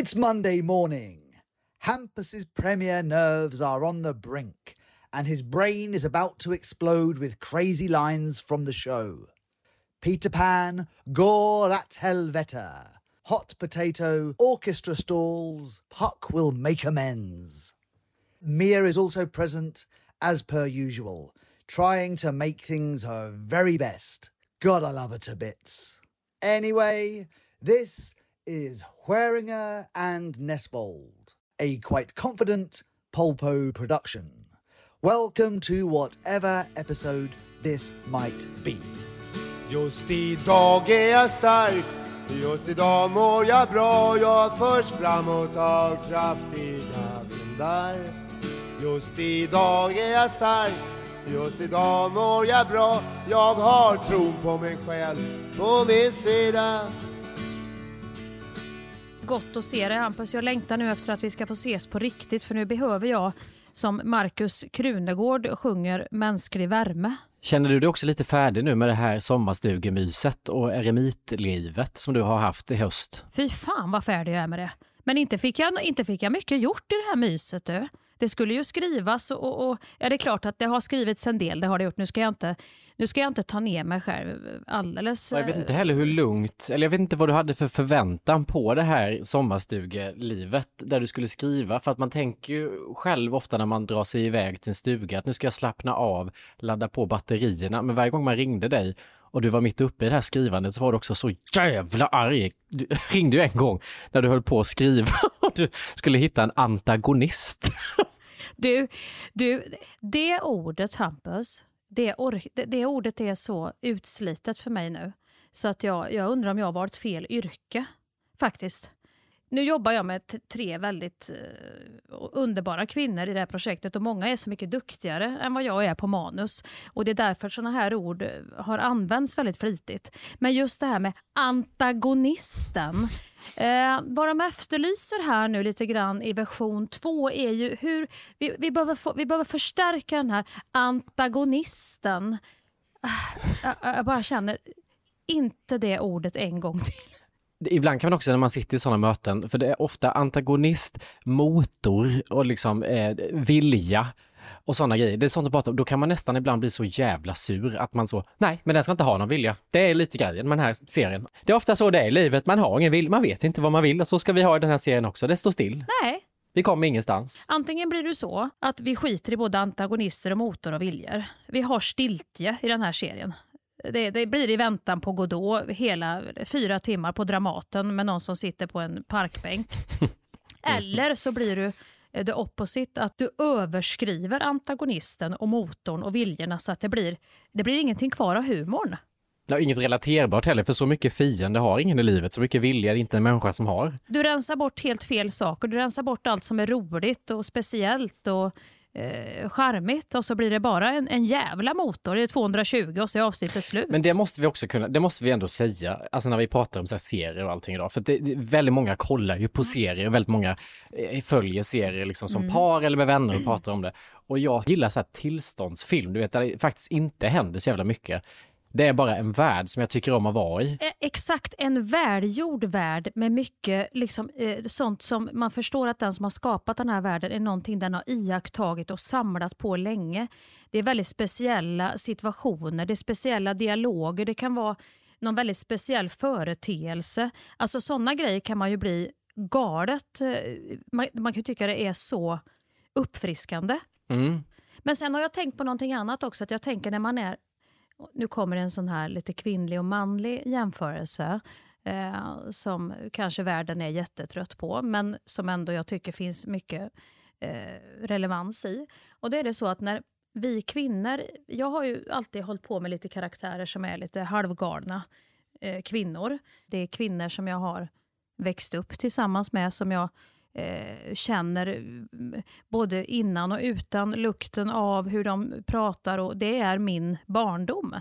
It's Monday morning. Hampus's premier nerves are on the brink, and his brain is about to explode with crazy lines from the show. Peter Pan, gore at helvete. Hot potato, orchestra stalls, Puck will make amends. Mia is also present, as per usual, trying to make things her very best. God, I love her to bits. Anyway, this is Hueringer and Nesbold, a quite confident Polpo production. Welcome to whatever episode this might be. Just idag är jag stark. Just idag mår jag bra. Jag förs framåt av kraftiga vindar. Just idag är jag stark. Just idag mår jag bra. Jag har tron på mig själv på min sida Gott att se dig Hampus. Jag längtar nu efter att vi ska få ses på riktigt för nu behöver jag, som Markus Krunegård sjunger, mänsklig värme. Känner du dig också lite färdig nu med det här sommarstugemyset och eremitlivet som du har haft i höst? Fy fan vad färdig jag är med det. Men inte fick jag, inte fick jag mycket gjort i det här myset du. Det skulle ju skrivas och, och, och ja, det är klart att det har skrivits en del, det har det gjort. Nu ska jag inte, nu ska jag inte ta ner mig själv alldeles. Jag vet eh, inte heller hur lugnt, eller jag vet inte vad du hade för förväntan på det här sommarstugelivet där du skulle skriva. För att man tänker ju själv ofta när man drar sig iväg till en stuga att nu ska jag slappna av, ladda på batterierna. Men varje gång man ringde dig och du var mitt uppe i det här skrivandet så var du också så jävla arg. Du ringde ju en gång när du höll på att skriva och du skulle hitta en antagonist. Du, du, det ordet Hampus, det, or- det, det ordet är så utslitet för mig nu. Så att jag, jag undrar om jag har varit fel yrke, faktiskt. Nu jobbar jag med tre väldigt uh, underbara kvinnor i det här projektet och många är så mycket duktigare än vad jag är på manus. Och det är därför sådana här ord eh, har använts väldigt flitigt. Men just det här med antagonisten. Eh, vad de efterlyser här nu lite grann i version 2 är ju hur vi, vi, behöver, få, vi behöver förstärka den här antagonisten. Ah, jag, jag bara känner, inte det ordet en gång till. Ibland kan man också när man sitter i sådana möten, för det är ofta antagonist, motor och liksom eh, vilja och sådana grejer. Det är sånt att prata om. Då kan man nästan ibland bli så jävla sur att man så, nej, men den ska inte ha någon vilja. Det är lite grejen med den här serien. Det är ofta så det är i livet, man har ingen vilja, man vet inte vad man vill och så ska vi ha i den här serien också. Det står still. Nej, Vi kommer ingenstans. Antingen blir det så att vi skiter i både antagonister och motor och viljor. Vi har stiltje i den här serien. Det, det blir i väntan på Godot hela fyra timmar på Dramaten med någon som sitter på en parkbänk. Eller så blir du the opposite, att du överskriver antagonisten och motorn och viljorna så att det blir, det blir ingenting kvar av humorn. Ja, inget relaterbart heller, för så mycket fiende har ingen i livet, så mycket vilja är det inte en människa som har. Du rensar bort helt fel saker. Du rensar bort allt som är roligt och speciellt och eh, charmigt och så blir det bara en, en jävla motor. Är 220 och så är avsnittet slut. Men det måste vi också kunna, det måste vi ändå säga, alltså när vi pratar om så här serier och allting idag, för det, det, väldigt många kollar ju på serier, väldigt många eh, följer serier liksom som par eller med vänner och pratar om det. Och jag gillar så här tillståndsfilm, du vet, där det faktiskt inte händer så jävla mycket. Det är bara en värld som jag tycker om att vara i. Eh, Exakt, en välgjord värld med mycket liksom, eh, sånt som man förstår att den som har skapat den här världen är någonting den har iakttagit och samlat på länge. Det är väldigt speciella situationer, det är speciella dialoger, det kan vara någon väldigt speciell företeelse. Alltså sådana grejer kan man ju bli galet... eh, Man, man kan tycka det är så uppfriskande. Mm. Men sen har jag tänkt på någonting annat också. Att jag tänker när man är... Nu kommer en sån här lite kvinnlig och manlig jämförelse. Eh, som kanske världen är jättetrött på. Men som ändå jag tycker finns mycket eh, relevans i. Och det är det så att när vi kvinnor... Jag har ju alltid hållit på med lite karaktärer som är lite halvgalna eh, kvinnor. Det är kvinnor som jag har växt upp tillsammans med, som jag eh, känner eh, både innan och utan lukten av hur de pratar. och Det är min barndom.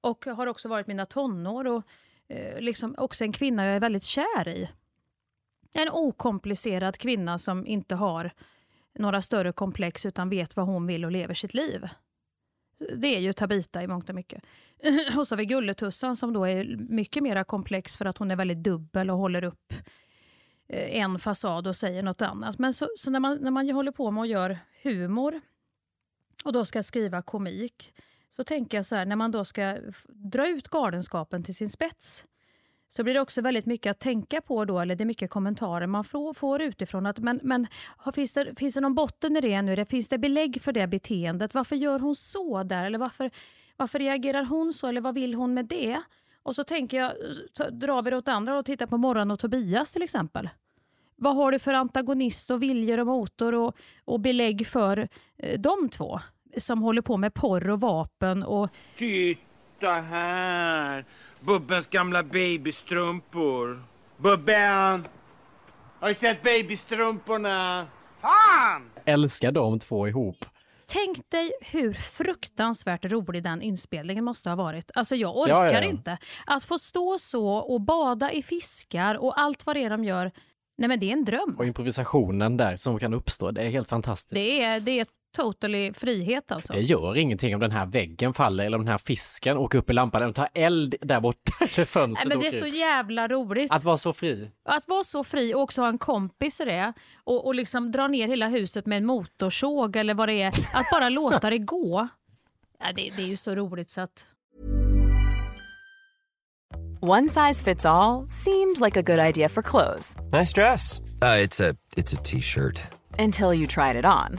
Och har också varit mina tonår och eh, liksom också en kvinna jag är väldigt kär i. En okomplicerad kvinna som inte har några större komplex utan vet vad hon vill och lever sitt liv. Det är ju Tabita i mångt och mycket. och så har vi Gulletussan som då är mycket mer komplex för att hon är väldigt dubbel och håller upp Eh, en fasad och säger något annat. Men så, så när, man, när man håller på med och gör humor och då ska skriva komik, så tänker jag så här, när man då ska dra ut galenskapen till sin spets, så blir det också väldigt mycket att tänka på då, eller det är mycket kommentarer man får, får utifrån. Att, men men finns, det, finns det någon botten i det nu? Finns det belägg för det beteendet? Varför gör hon så där? Eller varför, varför reagerar hon så? Eller vad vill hon med det? Och så tänker jag, drar vi det åt andra och tittar på Morran och Tobias till exempel. Vad har du för antagonist och viljor och motor och, och belägg för eh, de två? Som håller på med porr och vapen och... Titta här! Bubbens gamla babystrumpor. Bubben! Har du sett babystrumporna? Fan! Älskar de två ihop. Tänk dig hur fruktansvärt rolig den inspelningen måste ha varit. Alltså jag orkar Ja, ja, inte. Att få stå så och bada i fiskar och allt vad det är de gör. Nej men det är en dröm. Och improvisationen där som kan uppstå, det är helt fantastiskt. Det är, det är totally frihet alltså. Det gör ingenting om den här väggen faller eller om den här fisken åker upp i lampan eller tar eld där borta där Nej, fönstret men det är så ut. jävla roligt. Att vara så fri. Att vara så fri och också ha en kompis i det och, och liksom dra ner hela huset med en motorsåg eller vad det är. Att bara låta det gå. Ja, det, det är ju så roligt så att... One size fits all seemed like a good idea for clothes Nice dress. Uh, it's a it's a t-shirt. until you tried it on.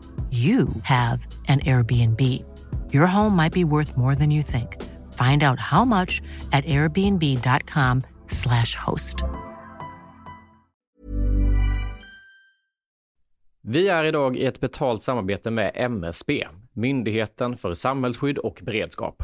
you have an Airbnb. Your home might be worth more than you think. Find out how much at airbnb.com/slash host. Vi är idag i ett betalt samarbete med MSB, Myndigheten för samhällsskydd och beredskap.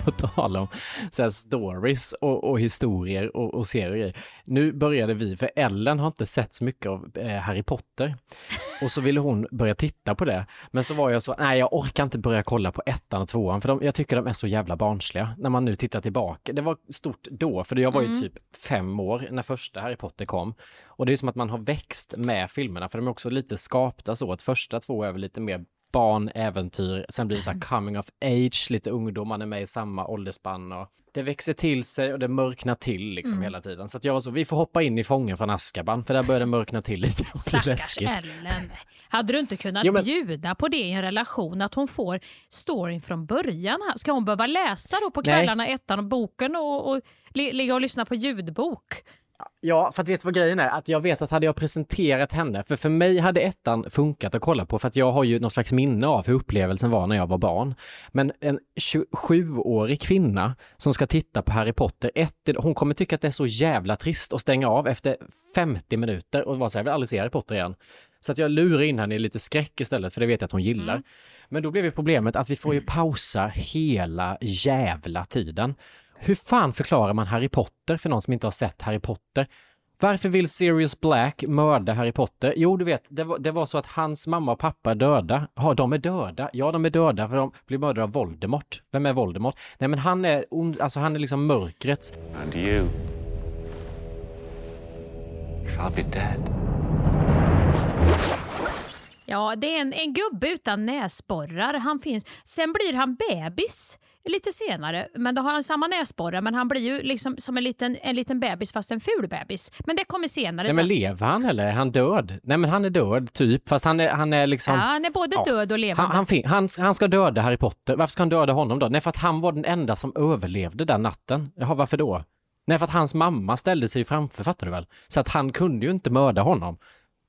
på tal om så här stories och, och historier och, och serier. Nu började vi, för Ellen har inte sett så mycket av eh, Harry Potter. Och så ville hon börja titta på det. Men så var jag så, nej jag orkar inte börja kolla på ettan och tvåan, för de, jag tycker de är så jävla barnsliga när man nu tittar tillbaka. Det var stort då, för jag var ju mm. typ fem år när första Harry Potter kom. Och det är som att man har växt med filmerna, för de är också lite skapta så att första två är väl lite mer barn, äventyr, sen blir det så här coming of age, lite ungdom, man är med i samma åldersspann och det växer till sig och det mörknar till liksom mm. hela tiden. Så att jag var så, vi får hoppa in i Fången från Askaban för där börjar det mörkna till lite. Stackars Ellen. Hade du inte kunnat jo, men... bjuda på det i en relation, att hon får storyn från början? Ska hon behöva läsa då på kvällarna Nej. ettan och boken och, och ligga och lyssna på ljudbok? Ja, för att vet vad grejen är? Att jag vet att hade jag presenterat henne, för för mig hade ettan funkat att kolla på för att jag har ju någon slags minne av hur upplevelsen var när jag var barn. Men en 27-årig kvinna som ska titta på Harry Potter, ett, hon kommer tycka att det är så jävla trist att stänga av efter 50 minuter och vara så här, jag vill aldrig se Harry Potter igen. Så att jag lurar in henne i lite skräck istället, för det vet jag att hon gillar. Mm. Men då blev ju problemet att vi får ju pausa hela jävla tiden. Hur fan förklarar man Harry Potter för någon som inte har sett Harry Potter? Varför vill Sirius Black mörda Harry Potter? Jo, du vet, det var, det var så att hans mamma och pappa är döda. Ja, de är döda. Ja, de är döda för de blir mördade av Voldemort. Vem är Voldemort? Nej, men han är ond, alltså han är liksom mörkrets. And you shall be dead. Ja, det är en, en gubbe utan näsborrar. Han finns. Sen blir han bebis lite senare. Men då har han samma näsborrar men han blir ju liksom som en liten, en liten bebis fast en ful bebis. Men det kommer senare. Nej, men lever han eller är han död? Nej men han är död typ fast han är, han är liksom... Ja, han är både ja. död och levande. Han, han, han, han, ska döda Harry Potter. Varför ska han döda honom då? Nej för att han var den enda som överlevde den natten. Jaha, varför då? Nej för att hans mamma ställde sig framför, fattar du väl? Så att han kunde ju inte mörda honom.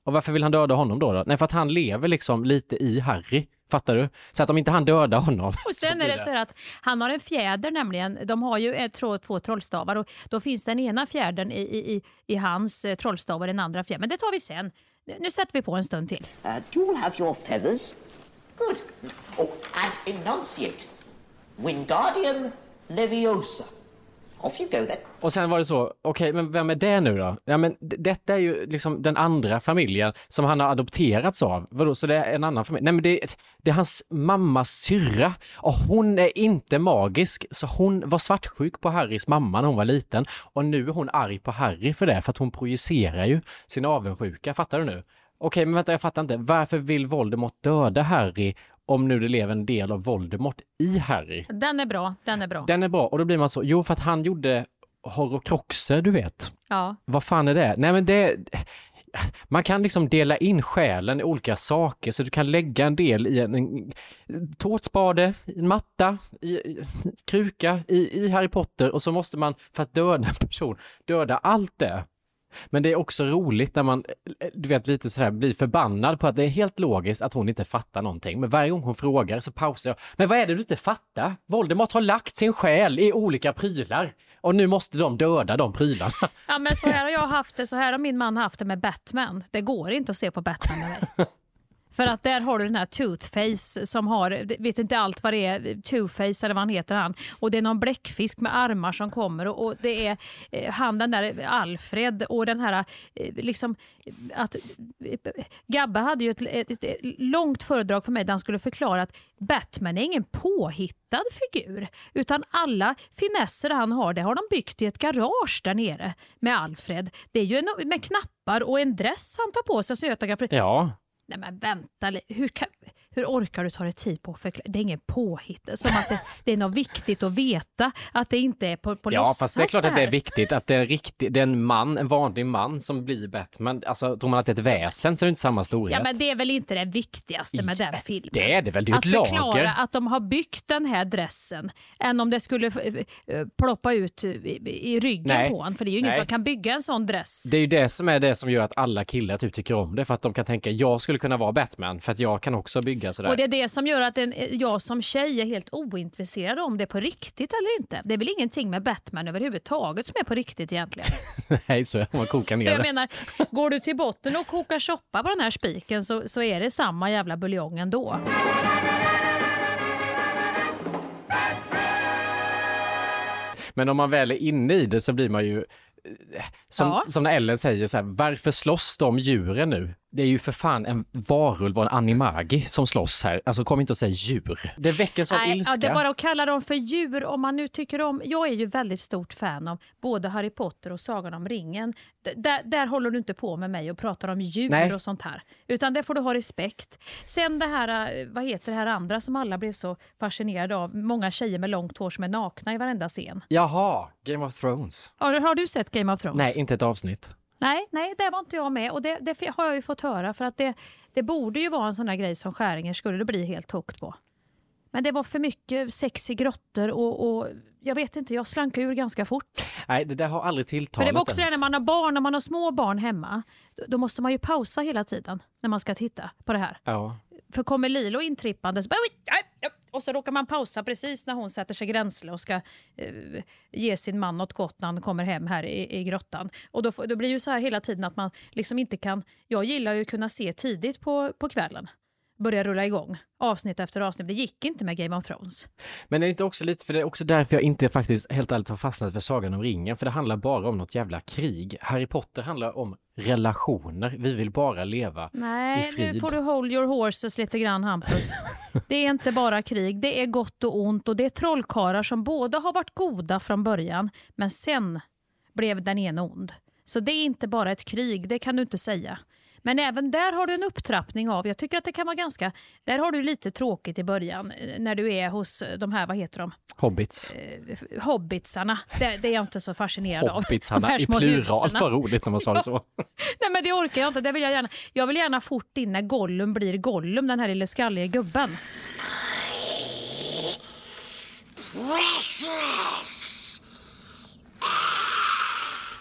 Och varför vill han döda honom då? då? Nej, för att han lever liksom lite i Harry. Fattar du? Så att om inte han dödar honom. Och sen är det så att han har en fjäder nämligen. De har ju ett, två trollstavar och då finns den ena fjädern i, i, i hans eh, trollstav och den andra fjädern. Men det tar vi sen. Nu sätter vi på en stund till. Uh, you'll have your feathers. Good. Oh, and enunciate. Wingardium Leviosa. Off you go then. Och sen var det så, okej, men vem är det nu då? Ja, men detta är ju liksom den andra familjen som han har adopterats av. Vadå, så det är en annan familj? Nej, men det, det är hans mammas syrra och hon är inte magisk, så hon var svartsjuk på Harrys mamma när hon var liten och nu är hon arg på Harry för det, för att hon projicerar ju sin avundsjuka, fattar du nu? Okej, men vänta, jag fattar inte. Varför vill Voldemort döda Harry om nu det lever en del av Voldemort i Harry? Den är bra, den är bra. Den är bra och då blir man så, jo för att han gjorde horrocroxer, du vet. Ja. Vad fan är det? Nej men det... Man kan liksom dela in själen i olika saker så du kan lägga en del i en, en tårtspade, en matta, i, i kruka, i, i Harry Potter och så måste man för att döda en person döda allt det. Men det är också roligt när man, du vet lite sådär, blir förbannad på att det är helt logiskt att hon inte fattar någonting. Men varje gång hon frågar så pausar jag. Men vad är det du inte fattar? Voldemort har lagt sin själ i olika prylar. Och nu måste de döda de prylarna. Ja, men så här har jag haft det, så här har min man haft det med Batman. Det går inte att se på Batman med mig. För att där har du den här Toothface som har, vet inte allt vad det är, Toothface eller vad han heter han. Och det är någon bläckfisk med armar som kommer och, och det är eh, han den där Alfred och den här eh, liksom eh, att eh, Gabbe hade ju ett, ett, ett långt föredrag för mig där han skulle förklara att Batman är ingen påhittad figur utan alla finesser han har det har de byggt i ett garage där nere med Alfred. Det är ju en, med knappar och en dress han tar på sig Så jag tar, Ja, Nej men vänta hur, kan, hur orkar du ta dig tid på att förklara? Det är ingen påhitt. Som att det, det är något viktigt att veta att det inte är på, på ja låtsas fast det är klart att det är viktigt att det är riktigt, det är en man, en vanlig man som blir Batman. Alltså tror man att det är ett väsen så är det inte samma storhet. Ja men det är väl inte det viktigaste med den filmen. Det är det väl, det är att ett förklara lager. att de har byggt den här dressen än om det skulle eh, eh, ploppa ut i, ryggen Nej. på honom. För det är ju ingen Nej. som kan bygga en sån dress. Det är ju det som är det som gör att alla killar typ tycker om det, för att de kan tänka jag skulle kunna vara Batman, för att jag kan också bygga sådär. Och det är det som gör att en, jag som tjej är helt ointresserad om det är på riktigt eller inte. Det är väl ingenting med Batman överhuvudtaget som är på riktigt egentligen. Nej, så man kokar ner Så jag det. menar, går du till botten och kokar soppa på den här spiken så, så är det samma jävla buljong ändå. Men om man väl är inne i det så blir man ju eh, som, Ja. som när Ellen säger så här, varför slåss de djuren nu? Det är ju för fan en varulv och en animagi som slåss här. Alltså kom inte och säg djur. Det väcker sån Nej, ilska. ja, det är bara att kalla dem för djur om man nu tycker om... Jag är ju väldigt stort fan av både Harry Potter och Sagan om ringen. D- där, där håller du inte på med mig och pratar om djur Nej. och sånt här. Utan det får du ha respekt. Sen det här, eh, vad heter det här andra som alla blev så fascinerade av? Många tjejer med långt hår som är nakna i varenda scen. Jaha, Game of Thrones. Har, har du sett Game of Thrones? Nej, inte ett avsnitt. Nej, nej, det var inte jag med. Och det, det har jag ju fått höra. För att det, det borde ju vara en sån där grej som Skäringer skulle det bli helt hooked på. Men det var för mycket sex i grottor och, och jag vet inte, jag slank ur ganska fort. Nej, det där har aldrig För tilltalat det var också det ens. när man har barn, när man har små barn hemma, då måste man ju pausa hela tiden när man ska titta på det här. Ja. För kommer Lilo intrippande så bara, och så råkar man pausa precis när hon sätter sig gränsle och ska eh, ge sin man något gott när han kommer hem här i, i grottan. Och då, då blir det ju så här hela tiden att man liksom inte kan... Jag gillar ju att kunna se tidigt på, på kvällen. Börja rulla igång avsnitt efter avsnitt. Det gick inte med Game of Thrones. Men det är inte också lite, för det är också därför jag inte faktiskt helt ärligt har fastnat för Sagan om ringen, för det handlar bara om något jävla krig. Harry Potter handlar om relationer. Vi vill bara leva i Nej, frid. nu får du hold your horses lite grann Hampus. Det är inte bara krig, det är gott och ont och det är trollkarlar som båda har varit goda från början men sen blev den ena ond. Så det är inte bara ett krig, det kan du inte säga. Men även där har du en upptrappning av, jag tycker att det kan vara ganska, där har du lite tråkigt i början eh, när du är hos eh, de här, vad heter de, Hobbits. Eh, hobbitsarna. Det, det är jag inte så fascinerad av. Hobbitsarna i plural, vad roligt när man sa det så. Nej men det orkar jag inte. Det vill jag, gärna. jag vill gärna fort in när Gollum blir Gollum, den här lille skalliga gubben.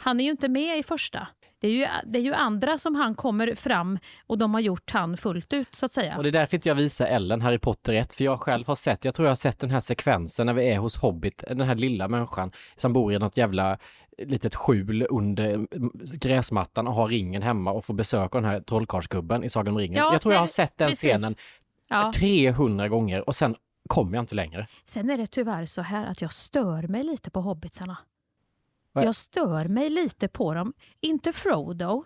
Han är ju inte med i första. Det är, ju, det är ju andra som han kommer fram och de har gjort han fullt ut så att säga. Och det är därför inte jag visar Ellen Harry Potter 1, för jag själv har sett, jag tror jag har sett den här sekvensen när vi är hos Hobbit, den här lilla människan som bor i något jävla litet skjul under gräsmattan och har ringen hemma och får besök av den här trollkarlsgubben i Sagan om ringen. Ja, jag tror jag nej, har sett den precis. scenen Ja. 300 gånger och sen kommer jag inte längre. Sen är det tyvärr så här att jag stör mig lite på hobbitsarna. Va? Jag stör mig lite på dem. Inte Frodo.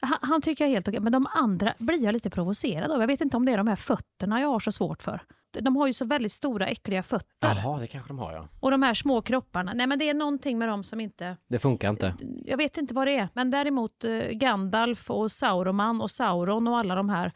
Han, han tycker jag är helt okej, men de andra blir jag lite provocerad av. Jag vet inte om det är de här fötterna jag har så svårt för. De har ju så väldigt stora äckliga fötter. Jaha, det kanske de har ja. Och de här små kropparna. Nej men det är någonting med dem som inte... Det funkar inte. Jag vet inte vad det är. Men däremot eh, Gandalf och Sauroman och Sauron och alla de här.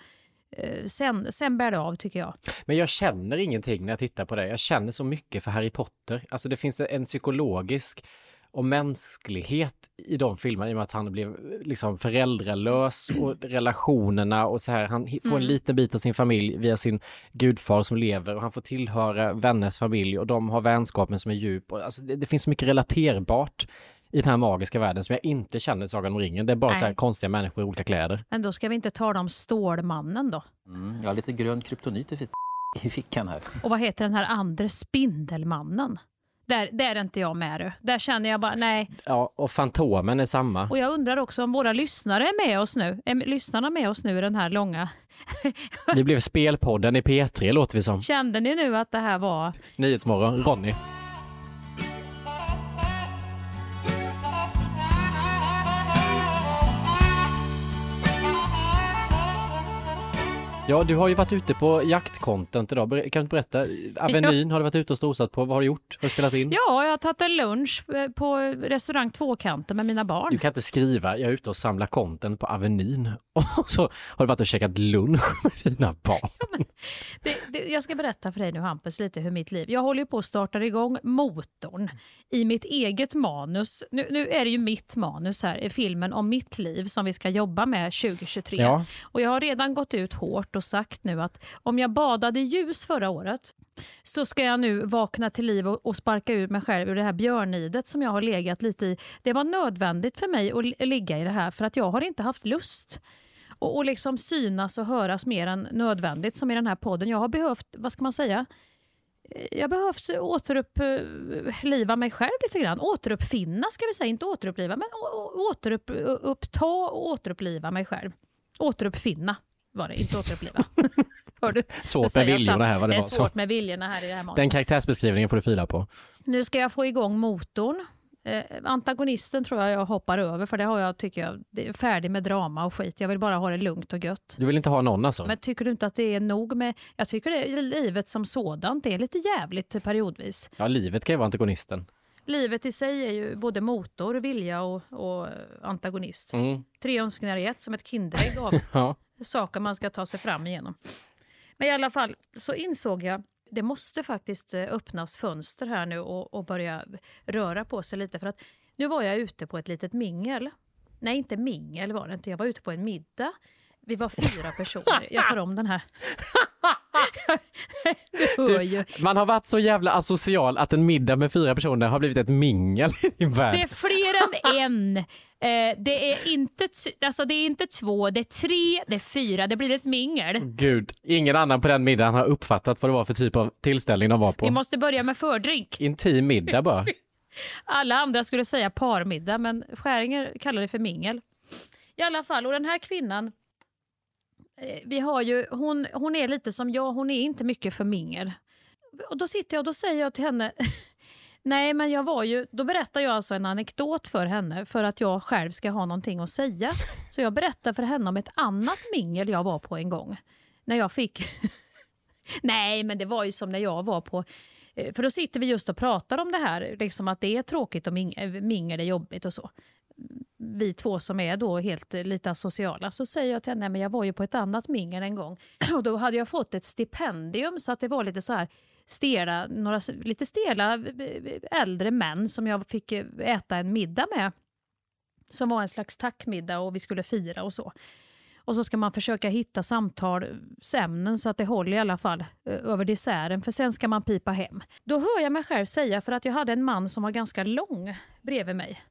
Eh, sen, sen bär det av tycker jag. Men jag känner ingenting när jag tittar på det. Jag känner så mycket för Harry Potter. Alltså det finns en psykologisk och mänsklighet i de filmerna i och med att han blev liksom föräldralös och relationerna och så här. Han får en Mm. liten bit av sin familj via sin gudfar som lever och han får tillhöra vänners familj och de har vänskapen som är djup. Och, alltså det, det finns mycket relaterbart i den här magiska världen som jag inte känner i Sagan om ringen. Det är bara så här Nej. konstiga människor i olika kläder. Men då ska vi inte tala om Stålmannen då. Mm, jag har lite grön kryptonit i fickan här. Och vad heter den här andra Spindelmannen? Där, där är inte jag med du. Där känner jag bara, nej. Ja, och Fantomen är samma. Och jag undrar också om våra lyssnare är med oss nu. Är lyssnarna med oss nu i den här långa... Vi blev Spelpodden i P3 låter vi som. Kände ni nu att det här var... Nyhetsmorgon, Ronny. Ja, du har ju varit ute på jaktcontent idag. Ber- Kan du berätta? Avenyn har du varit ute och strosat på. Vad har du gjort? Har du spelat in? Ja, jag har tagit en lunch eh, på restaurang Tvåkanten med mina barn. Du kan inte skriva, jag är ute och samlar content på Avenyn. Och så har du varit och käkat lunch med dina barn. Det, det, jag ska berätta för dig nu Hampus lite hur mitt liv... Jag håller ju på att starta igång motorn i mitt eget manus. Nu, nu är det ju mitt manus här, i filmen om mitt liv som vi ska jobba med 2023. Ja. Och jag har redan gått ut hårt och sagt nu att om jag badade i ljus förra året så ska jag nu vakna till liv och, och sparka ut mig själv ur det här björnidet som jag har legat lite i. Det var nödvändigt för mig att ligga i det här för att jag har inte haft lust och, och liksom synas och höras mer än nödvändigt som i den här podden. Jag har behövt, vad ska man säga, eh, jag behövt återuppliva eh, mig själv lite grann. Återuppfinna ska vi säga, inte återuppliva, men återuppta och återuppliva mig själv. Återuppfinna var det, inte återuppliva. Hör du? Svårt med viljorna här vad det Det är var. svårt med viljorna här i det här Den manuset. karaktärsbeskrivningen får du fila på. Nu ska jag få igång motorn. Eh, antagonisten tror jag jag hoppar över för det har jag, tycker jag, det är färdig med drama och skit. Jag vill bara ha det lugnt och gött. Du vill inte ha någon alltså? Men tycker du inte att det är nog med... Jag tycker det är livet som sådant det är lite jävligt periodvis. Ja, livet kan ju vara antagonisten. Livet i sig är ju både motor, vilja och, och antagonist. Mm. Tre önskningar i ett, som ett Kinderägg av Ja saker man ska ta sig fram igenom. Men i alla fall så insåg jag det måste faktiskt eh, öppnas fönster här nu och, och börja röra på sig lite. För att nu var jag ute på ett litet mingel. Nej, inte mingel var det inte. Jag var ute på en middag. Vi var fyra personer. Jag tar om den här. Du. Man har varit så jävla asocial att en middag med fyra personer har blivit ett mingel i din värld. Det är fler än en. Eh, det, är inte alltså det är inte två, det är tre, det är fyra. Det blir ett mingel. Gud, ingen annan på den middagen har uppfattat vad det var för typ av tillställning de var på. Vi måste börja med fördrink. Intim middag bara. Alla andra skulle säga parmiddag, men Skäringer kallar det för mingel. I alla fall, och den här kvinnan, vi har ju, hon, hon är lite som jag, hon är inte mycket för mingel. Och då sitter jag och då säger jag till henne, nej men jag var ju, då berättar jag alltså en anekdot för henne för att jag själv ska ha någonting att säga. Så jag berättar för henne om ett annat mingel jag var på en gång. När jag fick, nej men det var ju som när jag var på Eh, För då sitter vi just och pratar om det här, liksom att det är tråkigt och ming- eh, mingel är jobbigt och så. Vi två som är då helt eh, lite asociala. Så säger jag till henne, men jag var ju på ett annat mingel en gång. Och då hade jag fått ett stipendium så att det var lite så här stela, några lite stela eh, äldre män som jag fick eh, äta en middag med. Som var en slags tackmiddag och vi skulle fira och så. Och så ska man försöka hitta samtalsämnen så att det håller i alla fall över desserten, för sen ska man pipa hem. Då hör jag mig själv säga, för att jag hade en man som var ganska lång bredvid mig.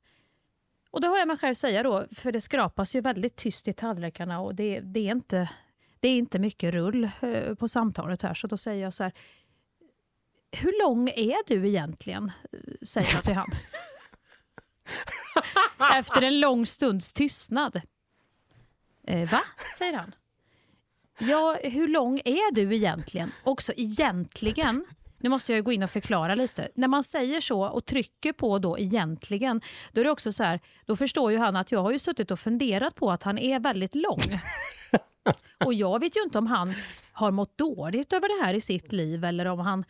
Och då hör jag mig själv säga då, för det skrapas ju väldigt tyst i tallrikarna och det, det, är, inte, det är inte mycket rull eh, på samtalet här, så då säger jag så här, hur lång är du egentligen? Eh, Säger jag till han. Efter en lång stunds tystnad. Eh, va? säger han. Ja, hur lång är du egentligen? Också egentligen. Nu måste jag gå in och förklara lite. När man säger så och trycker på då egentligen, då är det också så här, då förstår ju han att jag har ju suttit och funderat på att han är väldigt lång. Och jag vet ju inte om han har mått dåligt över det här i sitt liv eller om han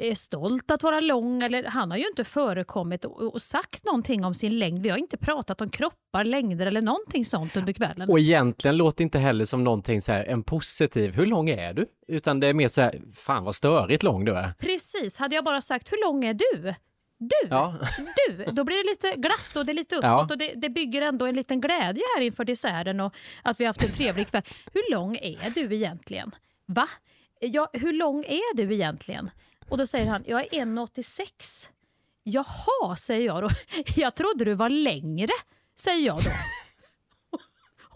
är stolt att vara lång. Eller, han har ju inte förekommit och, och sagt någonting om sin längd. Vi har inte pratat om kroppar, längder eller någonting sånt under kvällen. Och egentligen låter inte heller som någonting så här, en positiv, hur lång är du? Utan det är mer så här, fan vad störigt lång du är. Precis, hade jag bara sagt hur lång är du? Du, Ja. du, då blir det lite glatt och det är lite uppåt Ja. och det, det bygger ändå en liten glädje här inför desserten och att vi har haft en trevlig kväll. Hur lång är du egentligen? Va? Ja, hur lång är du egentligen? Och då säger han, jag är 1,86. Jaha, säger jag då. Jag trodde du var längre, säger jag då.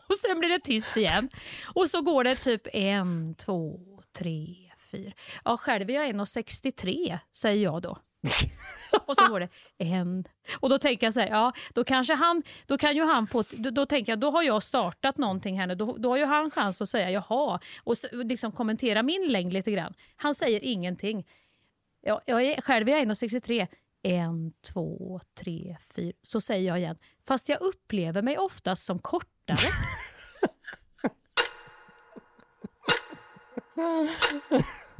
Och sen blir det tyst igen. Och så går det typ en, två, tre, fyra. Ja, själv är jag 1,63 säger jag då. Och så går det en. Och då tänker jag så här, ja, då kanske han, då kan ju han få, då, då tänker jag, då har jag startat någonting här nu. Då, då har ju han chans att säga jaha och s- liksom kommentera min längd lite grann. Han säger ingenting. Ja, jag är, själv är jag 1,63. En, två, tre, fyra. Så säger jag igen. Fast jag upplever mig oftast som kortare.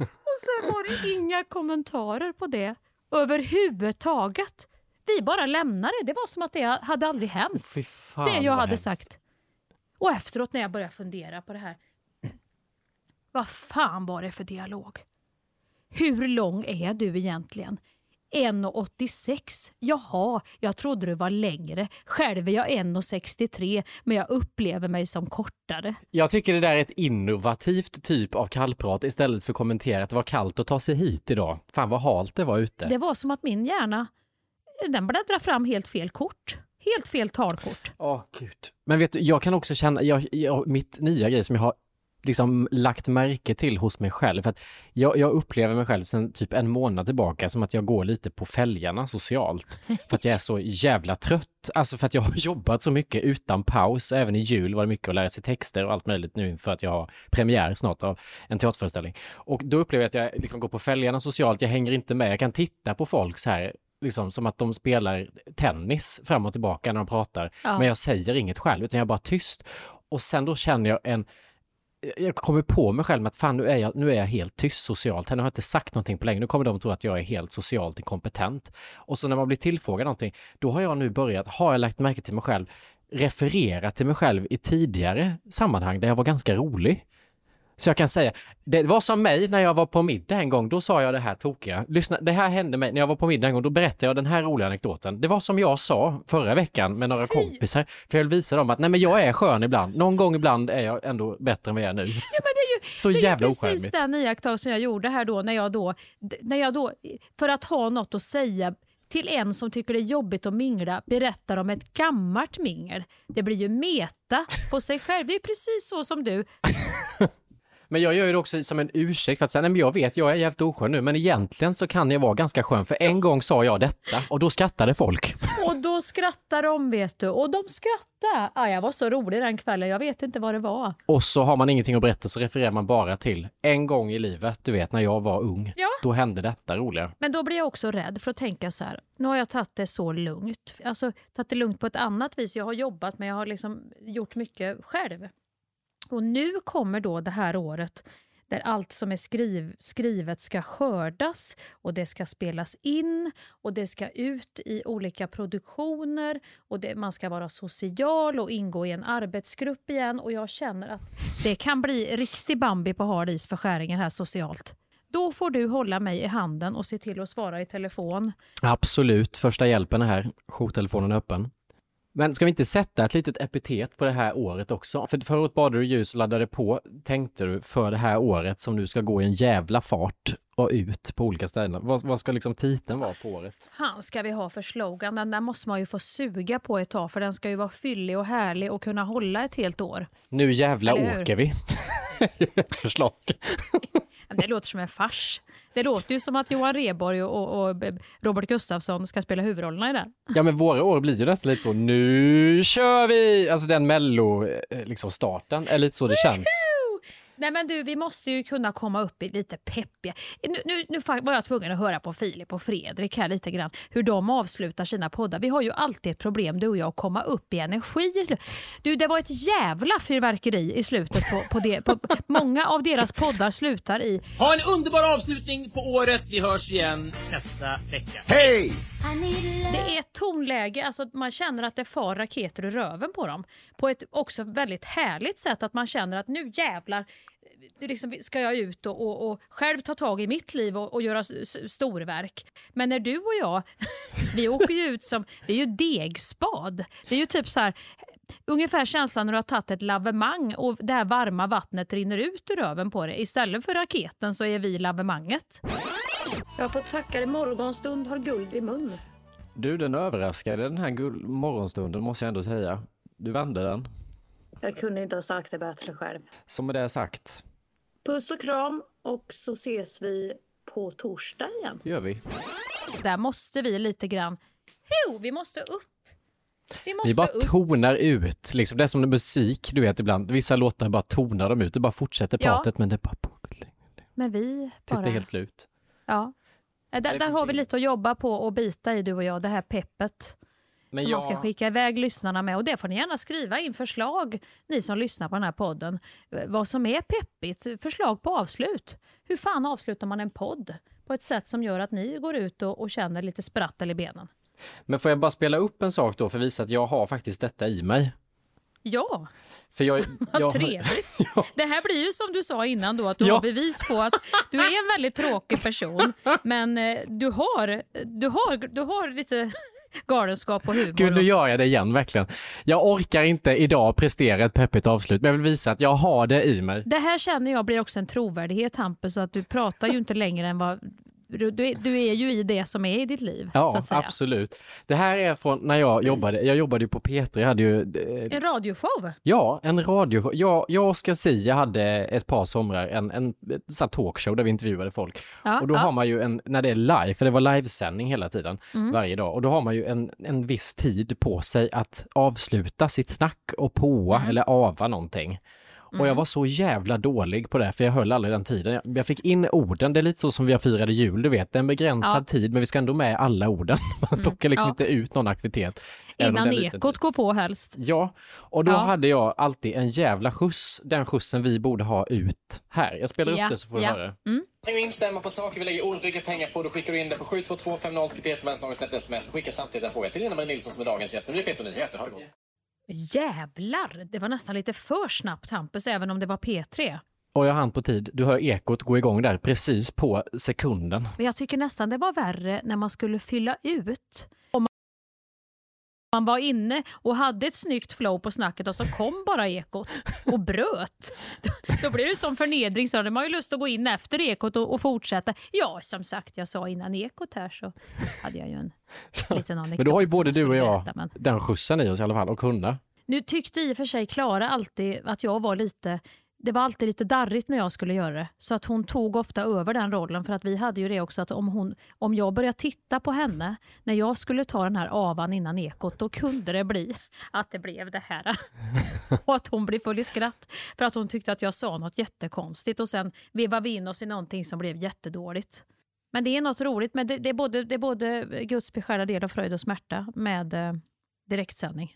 Och sen var det inga kommentarer på det överhuvudtaget. Vi bara lämnade det. Det var som att det hade aldrig hänt. Fan, det jag hade hemskt. sagt. Och efteråt när jag började fundera på det här. Vad fan var det för dialog? Hur lång är du egentligen? 1,86. Jaha, jag trodde du var längre. Själv är jag 1,63 men jag upplever mig som kortare. Jag tycker det där är ett innovativt typ av kallprat istället för att kommentera att det var kallt att ta sig hit idag. Fan vad halt det var ute. Det var som att min hjärna den bläddrar fram helt fel kort. Helt fel talkort. Åh gud. Men vet du, jag kan också känna, jag, jag, mitt nya grej som jag har liksom lagt märke till hos mig själv. För att jag, jag upplever mig själv sedan typ en månad tillbaka som att jag går lite på fälgarna socialt. För att jag är så jävla trött. Alltså för att jag har jobbat så mycket utan paus. Även i jul var det mycket att lära sig texter och allt möjligt nu för att jag har premiär snart av en teaterföreställning. Och då upplever jag att jag liksom går på fälgarna socialt. Jag hänger inte med. Jag kan titta på folk så här liksom som att de spelar tennis fram och tillbaka när de pratar. Ja. Men jag säger inget själv, utan jag är bara tyst. Och sen då känner jag en jag kommer på mig själv med att fan nu är jag, nu är jag helt tyst socialt. Här, Nu har jag inte sagt någonting på länge. Nu kommer de tro att jag är helt socialt inkompetent. Och så när man blir tillfrågad någonting, då har jag nu börjat, har jag lagt märke till mig själv, referera till mig själv i tidigare sammanhang där jag var ganska rolig. Så jag kan säga, det var som mig när jag var på middag en gång, då sa jag det här tokiga. Lyssna, det här hände mig när jag var på middag en gång, då berättade jag den här roliga anekdoten. Det var som jag sa förra veckan med några kompisar, för jag vill visa dem att nej men jag är skön ibland. Någon gång ibland är jag ändå bättre än vad jag är nu. Ja, men det är ju, Så det är jävla ju precis den iakttagelsen jag gjorde här då när jag då, när jag då, för att ha något att säga till en som tycker det är jobbigt att mingla berättar om ett gammalt mingel. Det blir ju meta på sig själv. Det är precis så som du. Men jag gör ju det också som en ursäkt för att säga, nej men jag vet, jag är jävligt oskön nu, men egentligen så kan jag vara ganska skön, för en gång sa jag detta och då skrattade folk. Och då skrattar de vet du. Och de skrattar. Ah, jag var så rolig den kvällen. Jag vet inte vad det var. Och så har man ingenting att berätta så refererar man bara till en gång i livet, du vet när jag var ung, Ja. då hände detta roliga. Men då blir jag också rädd för att tänka så här. Nu har jag tagit det så lugnt. Alltså tagit det lugnt på ett annat vis. Jag har jobbat men jag har liksom gjort mycket själv. Och nu kommer då det här året där allt som är skriv, skrivet ska skördas och det ska spelas in och det ska ut i olika produktioner och det, man ska vara social och ingå i en arbetsgrupp igen och jag känner att det kan bli riktig Bambi på hard is för skäringen här socialt. Då får du hålla mig i handen och se till att svara i telefon. Absolut, första hjälpen är här, jourtelefonen är öppen. Men ska vi inte sätta ett litet epitet på det här året också? För förra året badade du ljus och laddade på, tänkte du, för det här året som nu ska gå i en jävla fart och ut på olika ställen. Vad, vad ska liksom titeln vara på året? fan ska vi ha för slogan? Den där måste man ju få suga på ett tag för den ska ju vara fyllig och härlig och kunna hålla ett helt år. Nu jävla åker vi! Förslag. Det låter som en fars. Det låter ju som att Johan Rheborg och, och Robert Gustafsson ska spela huvudrollerna i den. Ja men våra år blir ju nästan lite så, nu kör vi! Alltså den mello, eh, liksom starten, är lite så det känns. Nej men du, vi måste ju kunna komma upp i lite peppiga... Nu, nu, nu var jag tvungen att höra på Filip och Fredrik här lite grann, hur de avslutar sina poddar. Vi har ju alltid ett problem, du och jag, att komma upp i energi i slutet. Du, det var ett jävla fyrverkeri i slutet på, på det. På, många av deras poddar slutar i... Ha en underbar avslutning på året. Vi hörs igen nästa vecka. Hej! Det är ett tonläge, alltså att man känner att det far raketer ur röven på dem. På ett också väldigt härligt sätt, att man känner att nu jävlar liksom ska jag ut och, och, och själv ta tag i mitt liv och, och göra s- s- storverk. Men när du och jag, vi åker ju ut som, det är ju degspad. Det är ju typ så här, ungefär känslan när du har tagit ett lavemang och det här varma vattnet rinner ut ur röven på det. Istället för raketen så är vi lavemanget. Jag får tacka dig, morgonstund har guld i mun. Du, den överraskade den här morgonstunden måste jag ändå säga. Du vände den. Jag kunde inte ha sagt det bättre själv. Som med det sagt, Puss och kram och så ses vi på torsdag igen. det gör vi. Där måste vi lite grann, jo, vi måste upp. Vi måste Vi bara upp. tonar ut, liksom. det är som med musik, du vet ibland. Vissa låtar bara tonar de ut, det bara fortsätter Ja. pratet men det bara pågår Men vi tills bara... det är helt slut. Ja. Eh, Där, där har vi lite att jobba på och bita i du och jag, det här peppet. Men som man ska jag- skicka iväg lyssnarna med. Och det får ni gärna skriva in förslag, ni som lyssnar på den här podden. Vad som är peppigt, förslag på avslut. Hur fan avslutar man en podd? På ett sätt som gör att ni går ut och, och känner lite sprattel i benen. Men får jag bara spela upp en sak då för att visa att jag har faktiskt detta i mig? Ja, För jag, jag, trevligt. Det här blir ju som du sa innan då, att du Ja. har bevis på att du är en väldigt tråkig person. Men eh, du har, du har, du har lite galenskap och humor. Gud, nu gör jag det igen verkligen. Jag orkar inte idag prestera ett peppigt avslut, men jag vill visa att jag har det i mig. Det här känner jag blir också en trovärdighet Hampus, att du pratar ju inte längre än vad... Du, du, är, ju i det som är i ditt liv. så Ja, att säga. absolut. Det här är från när jag jobbade, jag jobbade ju på P3, jag hade ju eh, En radioshow. Ja, en radio. Jag, jag och Oskar Sia hade ett par somrar en, en, en talkshow där vi intervjuade folk. Ja, och då ja. har man ju en, när det är live, för det var livesändning hela tiden, Mm. varje dag. Och då har man ju en, en viss tid på sig att avsluta sitt snack och påa Mm. eller ava någonting. Och jag var så jävla dålig på det, för jag höll aldrig den tiden. Jag, jag fick in orden, det är lite så som vi har firade jul, du vet. Det är en begränsad Ja. Mm. tid, men vi ska ändå med alla orden. Man plockar liksom ja. inte ut någon aktivitet. Innan det ekot går på helst. Ja, och då Ja. hade jag alltid en jävla skjuts, den skjutsen vi borde ha ut här. Jag spelar Ja, upp det så får du ja. höra. Mm. Och instämma på saker vi lägger mycket pengar på. Då skickar du in det på 72250. Skriv Peter Mansson och ett sms. Skicka samtidigt en fråga till Lena-Marie Nilsson som är dagens gäst. Nu blir Peter Nyheter. Ha det gott. Jävlar, det var nästan lite för snabbt Hampus, även om det var P3. Och jag hann på tid. Du hör ekot gå igång där precis på sekunden. Men jag tycker nästan det var värre när man skulle fylla ut. Om man var inne och hade ett snyggt flow på snacket och så kom bara ekot och bröt. Då, blir det som förnedring, så hade man ju lust att gå in efter ekot och, och fortsätta. Ja, som sagt, jag sa innan ekot här så hade jag ju en liten anekdot. Men då har ju både du och jag berätta, men- den skjutsen i oss i alla fall och kunna. Nu tyckte i och för sig Klara alltid att jag var lite det var alltid lite darrigt när jag skulle göra det. Så att hon tog ofta över den rollen. För att vi hade ju det också att om, hon, om jag började titta på henne när jag skulle ta den här avan innan ekot, då kunde det bli att det blev det här. och att hon blev full i skratt. För att hon tyckte att jag sa något jättekonstigt och sen vevade vi in oss i någonting som blev jättedåligt. Men det är något roligt, men det, det, är, både, det är både Guds beskärda del av fröjd och smärta med eh, direktsändning.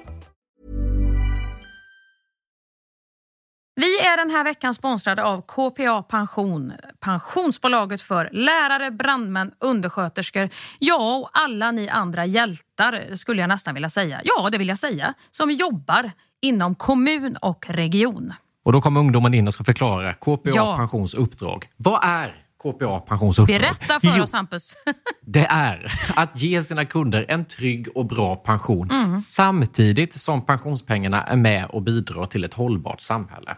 är den här veckan sponsrade av KPA Pension, pensionsbolaget för lärare, brandmän, undersköterskor, ja och alla ni andra hjältar skulle jag nästan vilja säga. Ja, det vill jag säga, som jobbar inom kommun och region. Och då kommer ungdomen in och ska förklara KPA Ja. Pensions uppdrag. Vad är KPA Pensions uppdrag? Berätta för Jo, oss Hampus. det är att ge sina kunder en trygg och bra pension Mm. samtidigt som pensionspengarna är med och bidrar till ett hållbart samhälle.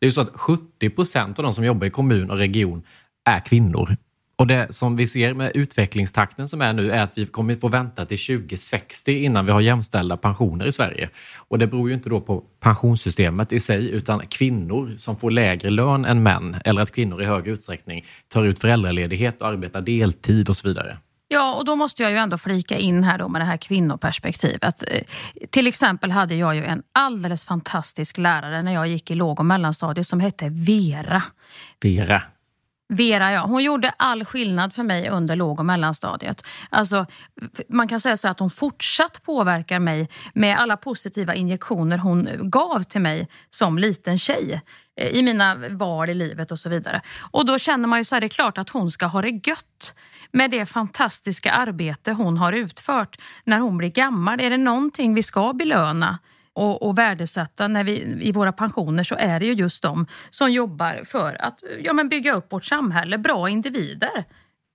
Det är ju så att 70 procent av de som jobbar i kommun och region är kvinnor. Och det som vi ser med utvecklingstakten som är nu är att vi kommer få vänta till 2060 innan vi har jämställda pensioner i Sverige. Och det beror ju inte då på pensionssystemet i sig utan kvinnor som får lägre lön än män eller att kvinnor i högre utsträckning tar ut föräldraledighet och arbetar deltid och så vidare. Ja, och då måste jag ju ändå flika in här då med det här kvinnoperspektivet. Eh, Till exempel hade jag ju en alldeles fantastisk lärare när jag gick i låg och mellanstadiet som hette Vera. Vera. Vera, ja. Hon gjorde all skillnad för mig under låg och mellanstadiet. Alltså, man kan säga så att hon fortsatt påverkar mig med alla positiva injektioner hon gav till mig som liten tjej eh, i mina val i livet och så vidare. Och då känner man ju så här, det är klart att hon ska ha det gött med det fantastiska arbete hon har utfört när hon blir gammal. Är det någonting vi ska belöna och, och värdesätta när vi, i våra pensioner så är det ju just de som jobbar för att ja, men bygga upp vårt samhälle, bra individer.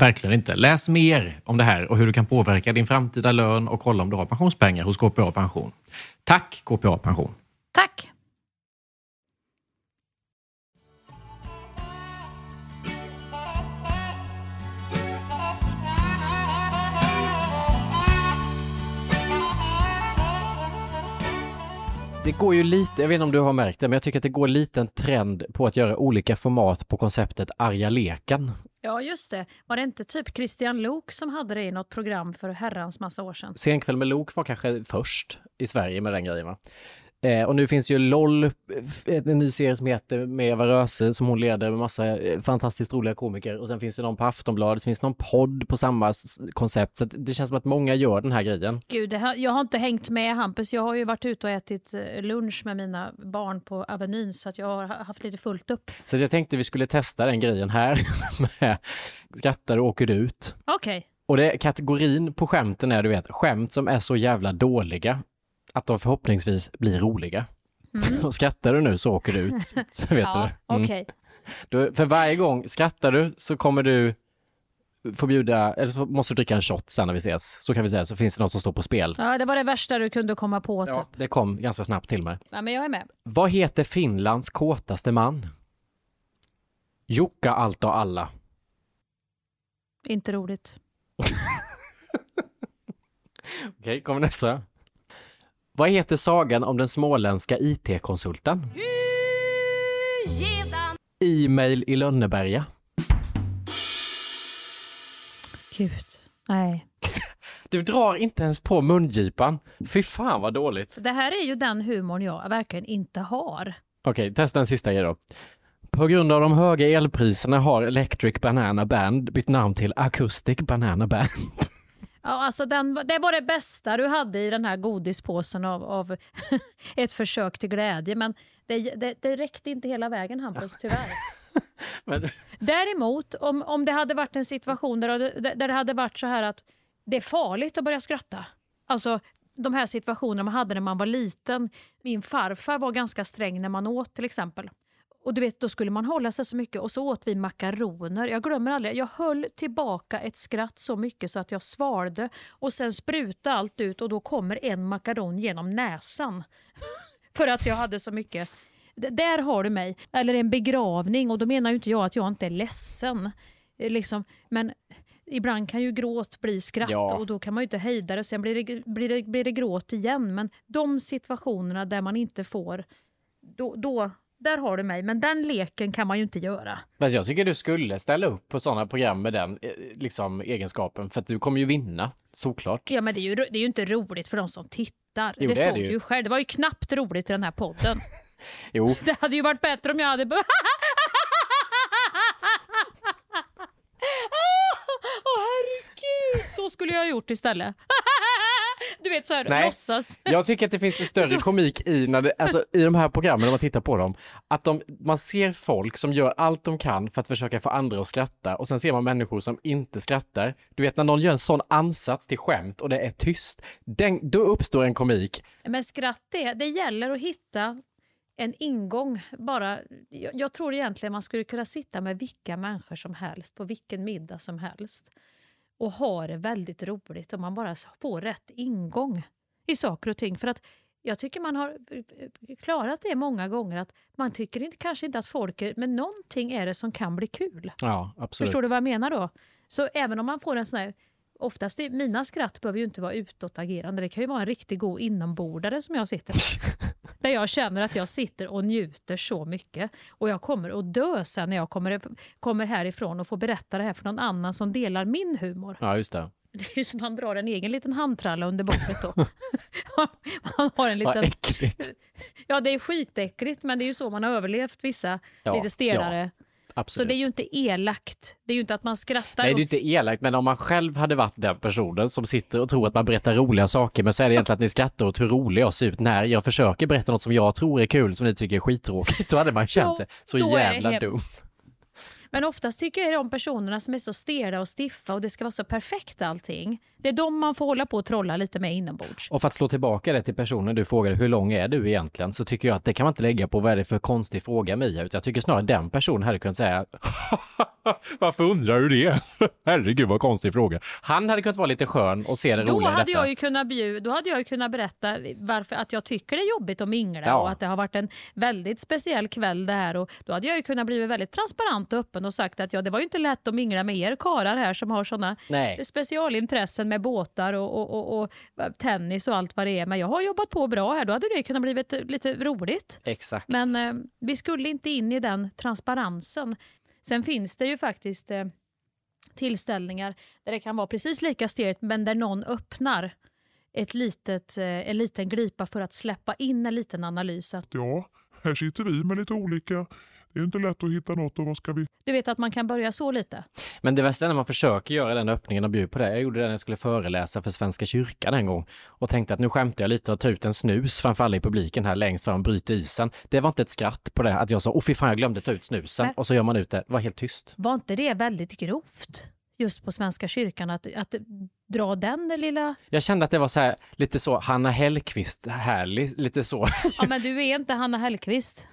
Verkligen inte. Läs mer om det här och hur du kan påverka din framtida lön och kolla om du har pensionspengar hos KPA Pension. Tack KPA Pension! Tack! Det går ju lite, jag vet inte om du har märkt det, men jag tycker att det går lite en trend på att göra olika format på konceptet arga leken. Ja, just det. Var det inte typ Christian Lok som hade det i något program för herrans massa år sedan? Senkväll med Lok var kanske först i Sverige med den grejen va? Eh, och nu finns ju LOL, eh, en ny serie som heter med Eva Röse som hon leder med massa eh, fantastiskt roliga komiker. Och sen finns det någon på Aftonbladet, det finns någon podd på samma koncept. Så det känns som att många gör den här grejen. Gud, har, jag har inte hängt med Hampus. Jag har ju varit ute och ätit eh, lunch med mina barn på Avenyn så att jag har haft lite fullt upp. Så jag tänkte vi skulle testa den grejen här med skrattar och åker ut. Okej. Och det kategorin på skämten är du vet, skämt som är så jävla dåliga att de förhoppningsvis blir roliga. Mm. Skrattar du nu så åker du ut. Så vet ja, du. Mm. okej. Du, för varje gång skrattar du så kommer du få bjuda, eller så måste du dricka en shot sen när vi ses. Så kan vi säga, så finns det något som står på spel. Ja, det var det värsta du kunde komma på. Typ. Ja, det kom ganska snabbt till mig. Ja, men jag är med. Vad heter Finlands kåtaste man? Jukka allt och alla. Inte roligt. Okej, kommer nästa. Vad heter sagan om den småländska IT-konsulten? E-mail i Lönneberga. Gud. Nej. Du drar inte ens på mungipan. Fy fan vad dåligt. Så det här är ju den humorn jag verkligen inte har. Okej, testa en sista grej då. På grund av de höga elpriserna har Electric Banana Band bytt namn till Acoustic Banana Band. Ja, alltså den, det var det bästa du hade i den här godispåsen av, av ett försök till glädje. Men det, det, det räckte inte hela vägen Hampus, tyvärr. Men, Däremot, om, om det hade varit en situation där, där det hade varit så här att det är farligt att börja skratta. Alltså de här situationerna man hade när man var liten. Min farfar var ganska sträng när man åt till exempel. Och du vet, då skulle man hålla sig så mycket och så åt vi makaroner. Jag glömmer aldrig, jag höll tillbaka ett skratt så mycket så att jag svalde och sen sprutade allt ut och då kommer en makaron genom näsan. För att jag hade så mycket. D- där har du mig. Eller en begravning och då menar ju inte jag att jag inte är ledsen. Liksom, men ibland kan ju gråt bli skratt Ja. och då kan man ju inte hejda det och sen blir det, blir, det, blir det gråt igen. Men de situationerna där man inte får, då, då, där har du mig. Men den leken kan man ju inte göra. Fast jag tycker du skulle ställa upp på sådana program med den eh, liksom, egenskapen för att du kommer ju vinna, såklart. Ja, men det är ju, det är ju inte roligt för de som tittar. Jo, det det såg du ju. ju själv. Det var ju knappt roligt i den här podden. Jo, Det hade ju varit bättre om jag hade... Åh herregud! Så skulle jag ha gjort istället. Du vet så här, Nej. låtsas. jag tycker att det finns en större komik i, när det, alltså, i de här programmen, när man tittar på dem, att de, man ser folk som gör allt de kan för att försöka få andra att skratta och sen ser man människor som inte skrattar. Du vet när någon gör en sån ansats till skämt och det är tyst, den, då uppstår en komik. Men skratt, det, det gäller att hitta en ingång. Bara, jag, jag tror egentligen man skulle kunna sitta med vilka människor som helst på vilken middag som helst och ha det väldigt roligt om man bara får rätt ingång i saker och ting. För att jag tycker man har eh, klarat det många gånger att man tycker inte, kanske inte att folk är, men någonting är det som kan bli kul. Ja, absolut. Förstår du vad jag menar då? Så även om man får en sån här Oftast, det, mina skratt behöver ju inte vara utåtagerande. Det kan ju vara en riktigt god inombordare som jag sitter med. Där jag känner att jag sitter och njuter så mycket. Och jag kommer att dö sen när jag kommer, kommer härifrån och får berätta det här för någon annan som delar min humor. Ja, just det. Det är ju som man drar en egen liten handtralla under bordet då. man har en Vad liten... äckligt. Ja, det är skitäckligt, men det är ju så man har överlevt vissa Ja, lite stelare. Så Absolut. det är ju inte elakt. Det är ju inte att man skrattar. Nej, det är inte elakt, men om man själv hade varit den personen som sitter och tror att man berättar roliga saker, men så är det egentligen att ni skrattar åt hur rolig jag ser ut när jag försöker berätta något som jag tror är kul, som ni tycker är skittråkigt. Då hade man känt Ja, sig så jävla dum. hemskt. Men oftast tycker jag de personerna som är så stela och stiffa och det ska vara så perfekt allting. Det är de man får hålla på och trolla lite med inombords. Och för att slå tillbaka det till personen du frågade, hur lång är du egentligen? Så tycker jag att det kan man inte lägga på vad är det för konstig fråga Mia, utan jag tycker snarare den personen hade kunnat säga Varför undrar du det? Herregud vad konstig fråga. Han hade kunnat vara lite skön och se det Då roliga i hade, detta. jag ju kunnat bjuda, då hade jag ju kunnat berätta varför att jag tycker det är jobbigt att mingla Ja. och att det har varit en väldigt speciell kväll det här. Och då hade jag ju kunnat bli väldigt transparent och öppen och sagt att ja, det var ju inte lätt att mingla med er karar här som har sådana specialintressen med båtar och, och, och, och tennis och allt vad det är. Men jag har jobbat på bra här. Då hade det kunnat blivit lite roligt. Exakt. Men eh, vi skulle inte in i den transparensen. Sen finns det ju faktiskt eh, tillställningar där det kan vara precis lika stelt men där någon öppnar ett litet, eh, en liten glipa för att släppa in en liten analys. Ja, här sitter vi med lite olika. Det är inte lätt att hitta något och vad ska vi... du vet att man kan börja så lite. Men det värsta är när man försöker göra den öppningen och bjuda på det. Jag gjorde det när jag skulle föreläsa för Svenska kyrkan en gång och tänkte att nu skämtar jag lite och tar ut en snus framför alla i publiken här längst fram, bryter isen. Det var inte ett skratt på det att jag sa, åh fy fan jag glömde ta ut snusen Men- och så gör man ut det. Det var helt tyst. Var inte det väldigt grovt? Just på Svenska kyrkan att, att dra den lilla... Jag kände att det var så här, lite så Hanna Hellquist härlig, lite så. Ja men du är inte Hanna Hellquist.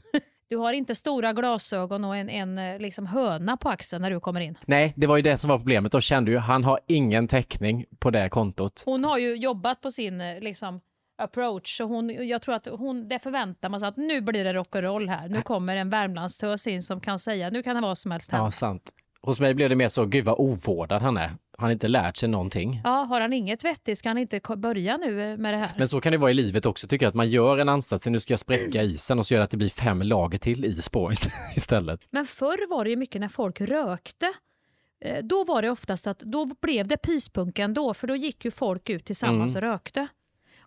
Du har inte stora glasögon och en, en eh, liksom höna på axeln när du kommer in. Nej, det var ju det som var problemet. Då kände ju, han har ingen täckning på det kontot. Hon har ju jobbat på sin eh, liksom, approach. Så hon, jag tror att hon, det förväntar man sig att nu blir det rock'n'roll här. Nu kommer en Värmlandstös in som kan säga nu kan det vad som helst hända. Ja, sant. Hos mig blev det mer så, gud vad ovårdad han är. Han inte lärt sig någonting. Ja, har han inget vettigt ska han inte börja nu med det här. Men så kan det vara i livet också, tycker jag, att man gör en ansats, nu ska jag spräcka isen och så gör det att det blir fem lager till is på ist- istället. Men förr var det ju mycket när folk rökte. Eh, Då var det oftast att då blev det pyspunka ändå, för då gick ju folk ut tillsammans Mm. och rökte.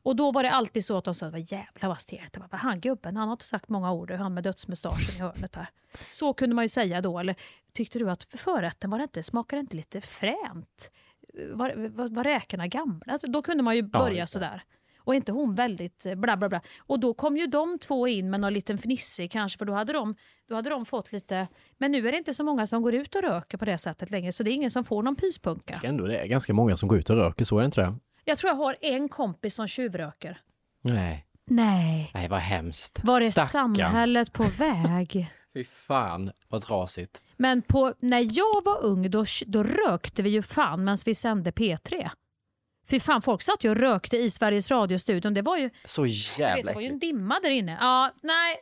Och då var det alltid så att de sa att jävlar vad stelt det var. Han gubben, han har inte sagt många ord, han med dödsmustaschen i hörnet där. Så kunde man ju säga då. Eller tyckte du att förrätten var det inte, smakade det inte lite fränt? Var, var, var räkorna gamla? Alltså, då kunde man ju Ja, börja det. sådär. Och inte hon väldigt eh, bla bla bla. Och då kom ju de två in med någon liten fnissig kanske, för då hade, de, då hade de fått lite... Men nu är det inte så många som går ut och röker på det sättet längre, så det är ingen som får någon pyspunka. Jag tycker ändå det är ganska många som går ut och röker, så är det inte det? Jag tror jag har en kompis som tjuvröker. Nej, Nej. nej vad hemskt. Var är Stackarn. samhället på väg? Fy fan, vad trasigt. Men på, när jag var ung då, då rökte vi ju fan medan vi sände P3. Fy fan, folk satt ju och rökte i Sveriges Radio-studion. Det var ju, Så vet, jävla det var ju en dimma där inne. Ja, nej.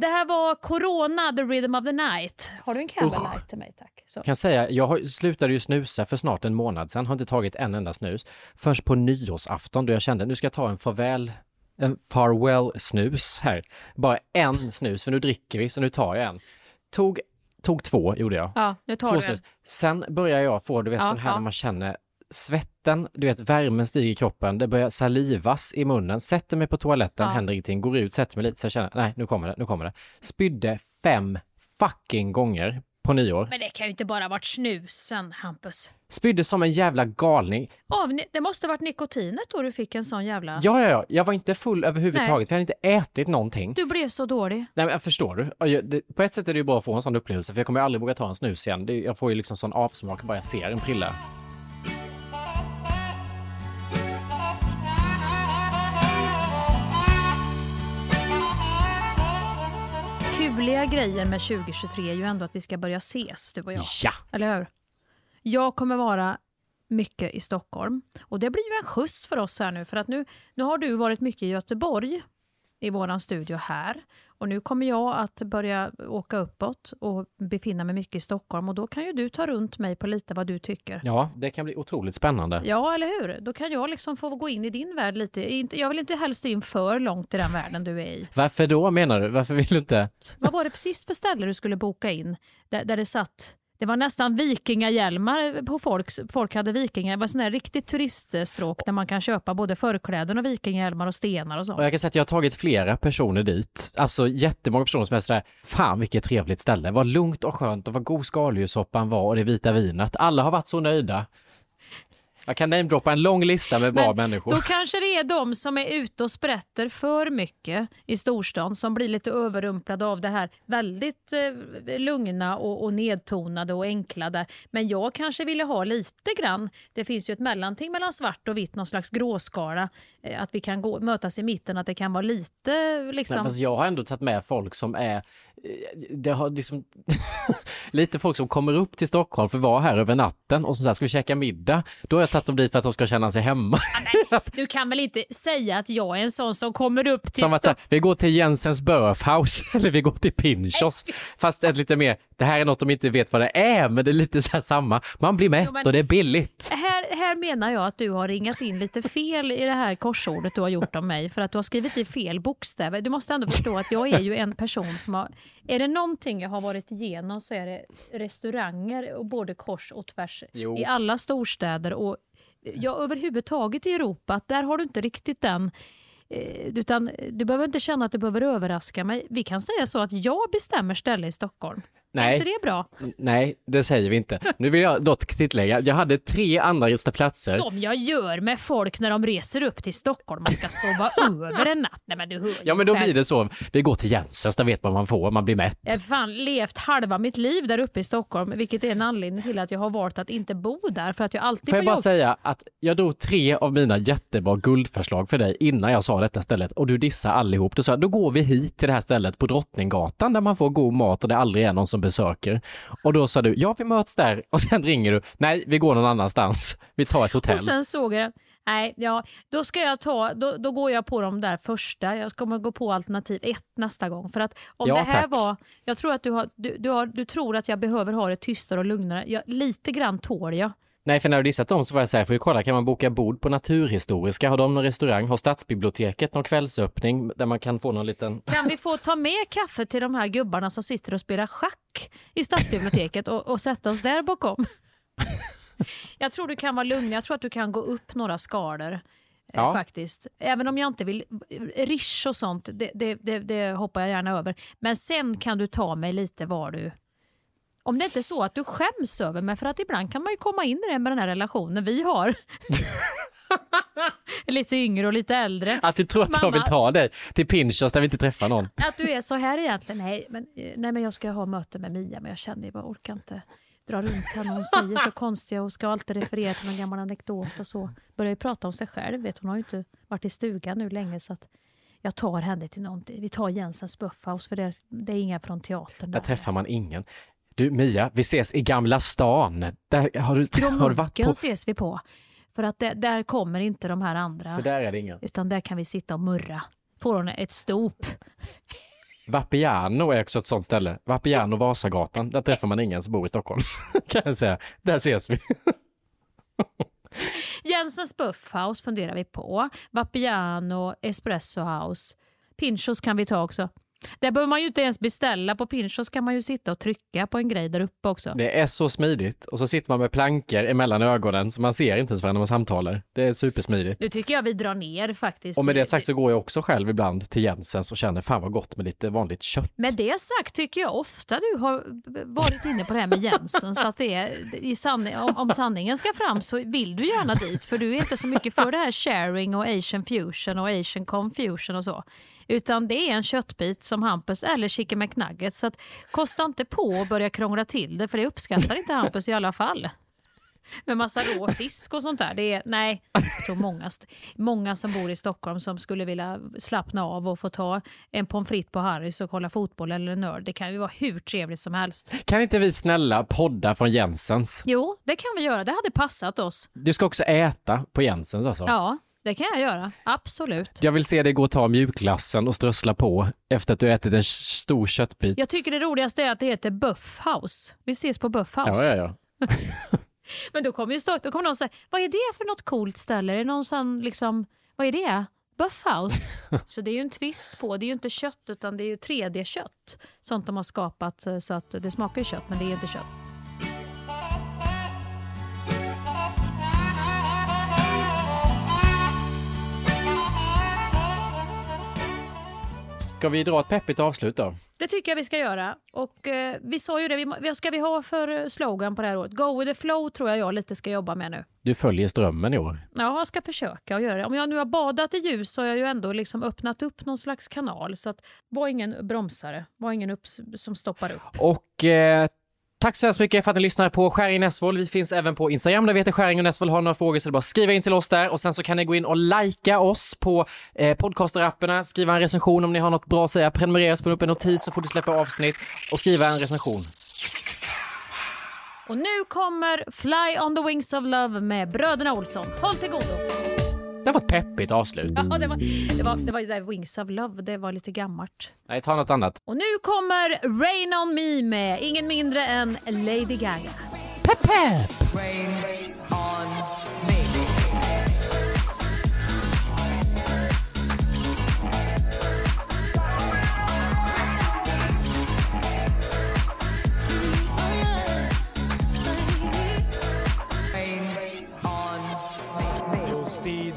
Det här var Corona, the rhythm of the night. Har du en Candlelight till mig tack? Så. Jag kan säga, jag har- slutade ju snusa för snart en månad sedan, har inte tagit en enda snus. Först på nyårsafton då jag kände, nu ska jag ta en farväl en farewell-snus här. Bara en snus, för nu dricker vi, så nu tar jag en. Tog, tog två, gjorde jag. Ja, nu tar två du snus. en. Sen börjar jag få, du vet, Ja, sån här ja. när man känner svetten, du vet, värmen stiger i kroppen, det börjar salivas i munnen, sätter mig på toaletten, Ja. händer ingenting, går ut, sätter mig lite, så jag känner, nej, nu kommer det, nu kommer det. Spydde fem fucking gånger på nyår. Men det kan ju inte bara varit snusen, Hampus. Spydde som en jävla galning. Av, det måste varit nikotinet då du fick en sån jävla... Ja, ja, ja, jag var inte full överhuvudtaget, jag hade inte ätit någonting. Du blev så dålig. Nej, men jag förstår du? Och jag- det- På ett sätt är det ju bra att få en sån upplevelse, för jag kommer aldrig våga ta en snus igen. Det, jag får ju liksom sån avsmak bara jag ser en prilla. Kuliga grejer med 2023 är ju ändå att vi ska börja ses, du och jag. Ja! Eller hur? Jag kommer vara mycket i Stockholm. Och det blir ju en skjuts för oss här nu. För att nu, nu har du varit mycket i Göteborg i våran studio här. Och nu kommer jag att börja åka uppåt och befinna mig mycket i Stockholm. Och då kan ju du ta runt mig på lite vad du tycker. Ja, det kan bli otroligt spännande. Ja, eller hur? Då kan jag liksom få gå in i din värld lite. Jag vill inte helst in för långt i den världen du är i. Varför då menar du? Varför vill du inte? Vad var det precis för ställe du skulle boka in? Där, där det satt... Det var nästan vikingahjälmar på folk. Folk hade vikingar. Det var sån där riktigt turiststråk där man kan köpa både förkläden och vikingahjälmar och stenar och sånt. Och jag kan säga att jag har tagit flera personer dit. Alltså jättemånga personer som är sådär, fan vilket trevligt ställe. Vad lugnt och skönt och vad god skaldjurssoppan var och det vita vinet. Alla har varit så nöjda. Jag kan namedroppa en lång lista med bra människor. Då kanske det är de som är ute och sprätter för mycket i storstan som blir lite överrumplade av det här väldigt eh, lugna och, och nedtonade och enkla där. Men jag kanske ville ha lite grann, det finns ju ett mellanting mellan svart och vitt, någon slags gråskala, eh, att vi kan gå, mötas i mitten, att det kan vara lite liksom... Nej, fast jag har ändå tagit med folk som är, eh, det har liksom lite folk som kommer upp till Stockholm för att vara här över natten och så där ska vi käka middag. Då har jag tagit dem dit för att de ska känna sig hemma. Du kan väl inte säga att jag är en sån som kommer upp till Stockholm? vi går till Jensens Birthhouse eller vi går till Pinchos. Fast ett lite mer, det här är något de inte vet vad det är, men det är lite så här samma. Man blir mätt Jo, men- och det är billigt. Här, här menar jag att du har ringat in lite fel i det här korsordet du har gjort om mig för att du har skrivit i fel bokstäver. Du måste ändå förstå att jag är ju en person som har... Är det någonting jag har varit igenom så är det restauranger och både kors och tvärs Jo. i alla storstäder och ja, överhuvudtaget i Europa. Där har du inte riktigt den eh, utan du behöver inte känna att du behöver överraska mig. Vi kan säga så att jag bestämmer ställe i Stockholm. Är Nej. inte det bra? Nej, det säger vi inte. Nu vill jag dock tillägga, jag hade tre andra platser. Som jag gör med folk när de reser upp till Stockholm och ska sova över en natt. Nej men du hör Ja men då själv. blir det så, vi går till Jensens, där vet man vad man får, man blir mätt. Jag har fan levt halva mitt liv där uppe i Stockholm, vilket är en anledning till att jag har valt att inte bo där. För att jag alltid Får jag bara jobba- säga att jag drog tre av mina jättebra guldförslag för dig innan jag sa detta stället och du dissar allihop. Du sa då går vi hit till det här stället på Drottninggatan där man får god mat och det aldrig är någon som besöker. Och då sa du ja vi möts där och sen ringer du nej vi går någon annanstans. Vi tar ett hotell. Och sen såg jag, nej, ja, då ska jag ta, då, då går jag på de där första. Jag kommer gå på alternativ ett nästa gång. För att om Ja, det här tack. var, jag tror att du, har, du, du, har, du tror att jag behöver ha det tystare och lugnare. Jag, lite grann tål jag. Nej, för när du dissat dem så var jag så här, får ju kolla, kan man boka bord på Naturhistoriska? Har de någon restaurang? Har Stadsbiblioteket någon kvällsöppning där man kan få någon liten... Kan vi få ta med kaffe till de här gubbarna som sitter och spelar schack i stadsbiblioteket och, och sätta oss där bakom? Jag tror du kan vara lugn. Jag tror att du kan gå upp några skalor. eh, Ja. Faktiskt. Även om jag inte vill... Rish och sånt, det, det, det, det hoppar jag gärna över. Men sen kan du ta mig lite var du... Om det inte är så att du skäms över mig, för att ibland kan man ju komma in i det med den här relationen vi har. lite yngre och lite äldre. Att du tror att jag Mamma- vill ta dig till Pinchos där vi inte träffar någon. Att du är så här egentligen. Nej men, eh, nej, men jag ska ha möte med Mia, men jag känner jag bara orkar inte dra runt henne. Hon säger så konstiga och ska alltid referera till någon gammal anekdot och så. Börjar ju prata om sig själv. Vet, hon har ju inte varit i stugan nu länge så att jag tar henne till någonting. Vi tar Jensens Buffhouse för det, det är inga från teatern. Där Där. träffar man ingen. Du Mia, vi ses i Gamla stan. Där har du, har du varit på? ses vi på. För att det, där kommer inte de här andra. För där är det ingen. Utan där kan vi sitta och murra. Får hon ett stop. Vapiano är också ett sånt ställe. Vapiano, Vasagatan. Där träffar man ingen som bor i Stockholm. kan jag säga. Där ses vi. Jensens Buffhouse funderar vi på. Vapiano, Espresso House. Pinchos kan vi ta också. Där behöver man ju inte ens beställa. På Pinchos kan man ju sitta och trycka på en grej där uppe också. Det är så smidigt. Och så sitter man med plankor emellan ögonen så man ser inte ens varandra när man samtalar. Det är supersmidigt. Nu tycker jag vi drar ner faktiskt. Och med det sagt så går jag också själv ibland till Jensens och känner fan vad gott med lite vanligt kött. Med det sagt tycker jag ofta du har varit inne på det här med Jensen så att det är, i sanning, om, om sanningen ska fram så vill du gärna dit för du är inte så mycket för det här sharing och asian fusion och asian confusion och så. Utan det är en köttbit som Hampus eller chicken McNuggets. Så att, kosta inte på att börja krångla till det för det uppskattar inte Hampus i alla fall. Med massa rå fisk och sånt där. Det är, nej, jag tror många, många som bor i Stockholm som skulle vilja slappna av och få ta en pommes frites på Harrys och kolla fotboll eller nörd. Det kan ju vara hur trevligt som helst. Kan inte vi snälla podda från Jensens? Jo, det kan vi göra. Det hade passat oss. Du ska också äta på Jensens alltså? Ja, det kan jag göra, absolut. Jag vill se dig gå och ta mjukglassen och strössla på efter att du ätit en stor köttbit. Jag tycker det roligaste är att det heter Buff House. Vi ses på Buff House. Ja, ja, ja. Men då kommer, ju stå, då kommer någon säga, vad är det för något coolt ställe? Är det någon sån, liksom, vad är det? Buff House. Så det är ju en twist på, det är ju inte kött utan det är ju 3D-kött. Sånt de har skapat eh, så att det smakar ju kött men det är ju inte kött. Ska vi dra ett peppigt avslut då? Det tycker jag vi ska göra. Och eh, vi sa ju det, vi, vad ska vi ha för slogan på det här året? Go with the flow tror jag jag lite ska jobba med nu. Du följer strömmen i år. Ja, jag ska försöka att göra det. Om jag nu har badat i ljus så har jag ju ändå liksom öppnat upp någon slags kanal. Så att, var ingen bromsare, var ingen upp, som stoppar upp. Och eh, Tack så hemskt mycket för att ni lyssnar på Skäring Näsvold. Vi finns även på Instagram där vi heter Skäring och Näsvold. Har ni några frågor så är det bara att skriva in till oss där och sen så kan ni gå in och likea oss på eh, podcasterapparna, skriva en recension om ni har något bra att säga, prenumerera så får ni upp en notis så får vi släppa avsnitt och skriva en recension. Och nu kommer Fly on the Wings of Love med bröderna Olsson. Håll till godo! Det var ett peppigt avslut. Ja, det var det, var, det var det Wings of Love, det var lite gammalt. Nej, ta något annat. Och nu kommer Rain on me med ingen mindre än Lady Gaga. Pepp, pepp!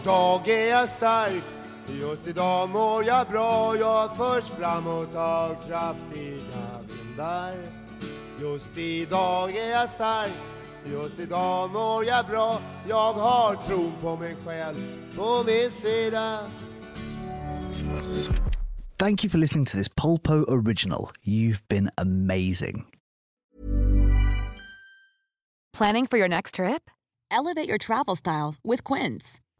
Idag är jag stark, just idag mår jag bra Jag förs framåt av kraftiga vindar Just idag är jag stark, just idag mår jag bra Jag har tron på mig själv på min sida Thank you for listening to this Polpo original. You've been amazing. Planning for your next trip? Elevate your travel style with Quince.